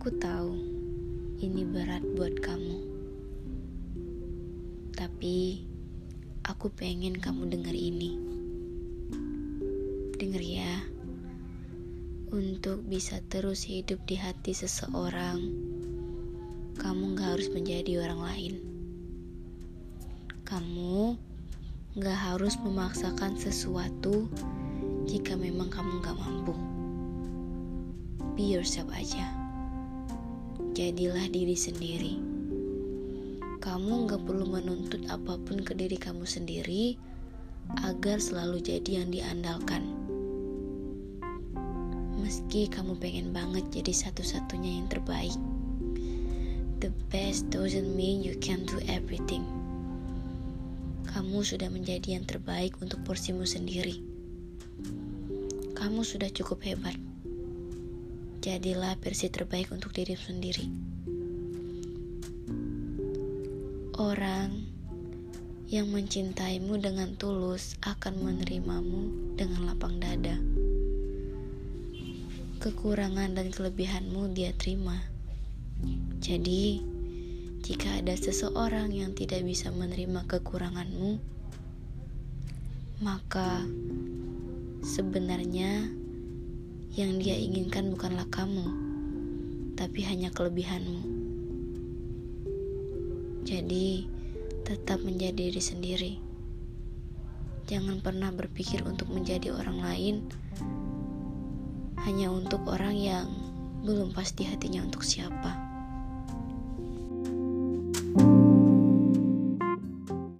Aku tahu ini berat buat kamu. Tapi aku pengen kamu dengar ini. Dengar ya. Untuk bisa terus hidup di hati seseorang, kamu gak harus menjadi orang lain. Kamu gak harus memaksakan sesuatu jika memang kamu gak mampu. Be yourself aja. Jadilah diri sendiri. Kamu gak perlu menuntut apa pun ke diri kamu sendiri agar selalu jadi yang diandalkan. Meski kamu pengen banget jadi satu-satunya yang terbaik, the best doesn't mean you can do everything. Kamu sudah menjadi yang terbaik untuk porsimu sendiri. Kamu sudah cukup hebat. Jadilah versi terbaik untuk dirimu sendiri. Orang yang mencintaimu dengan tulus akan menerimamu dengan lapang dada kekurangan dan kelebihanmu dia terima. Jadi, jika ada seseorang yang tidak bisa menerima kekuranganmu, maka sebenarnya yang dia inginkan bukanlah kamu, tapi hanya kelebihanmu. Jadi, tetap menjadi diri sendiri. Jangan pernah berpikir untuk menjadi orang lain hanya untuk orang yang belum pasti hatinya untuk siapa.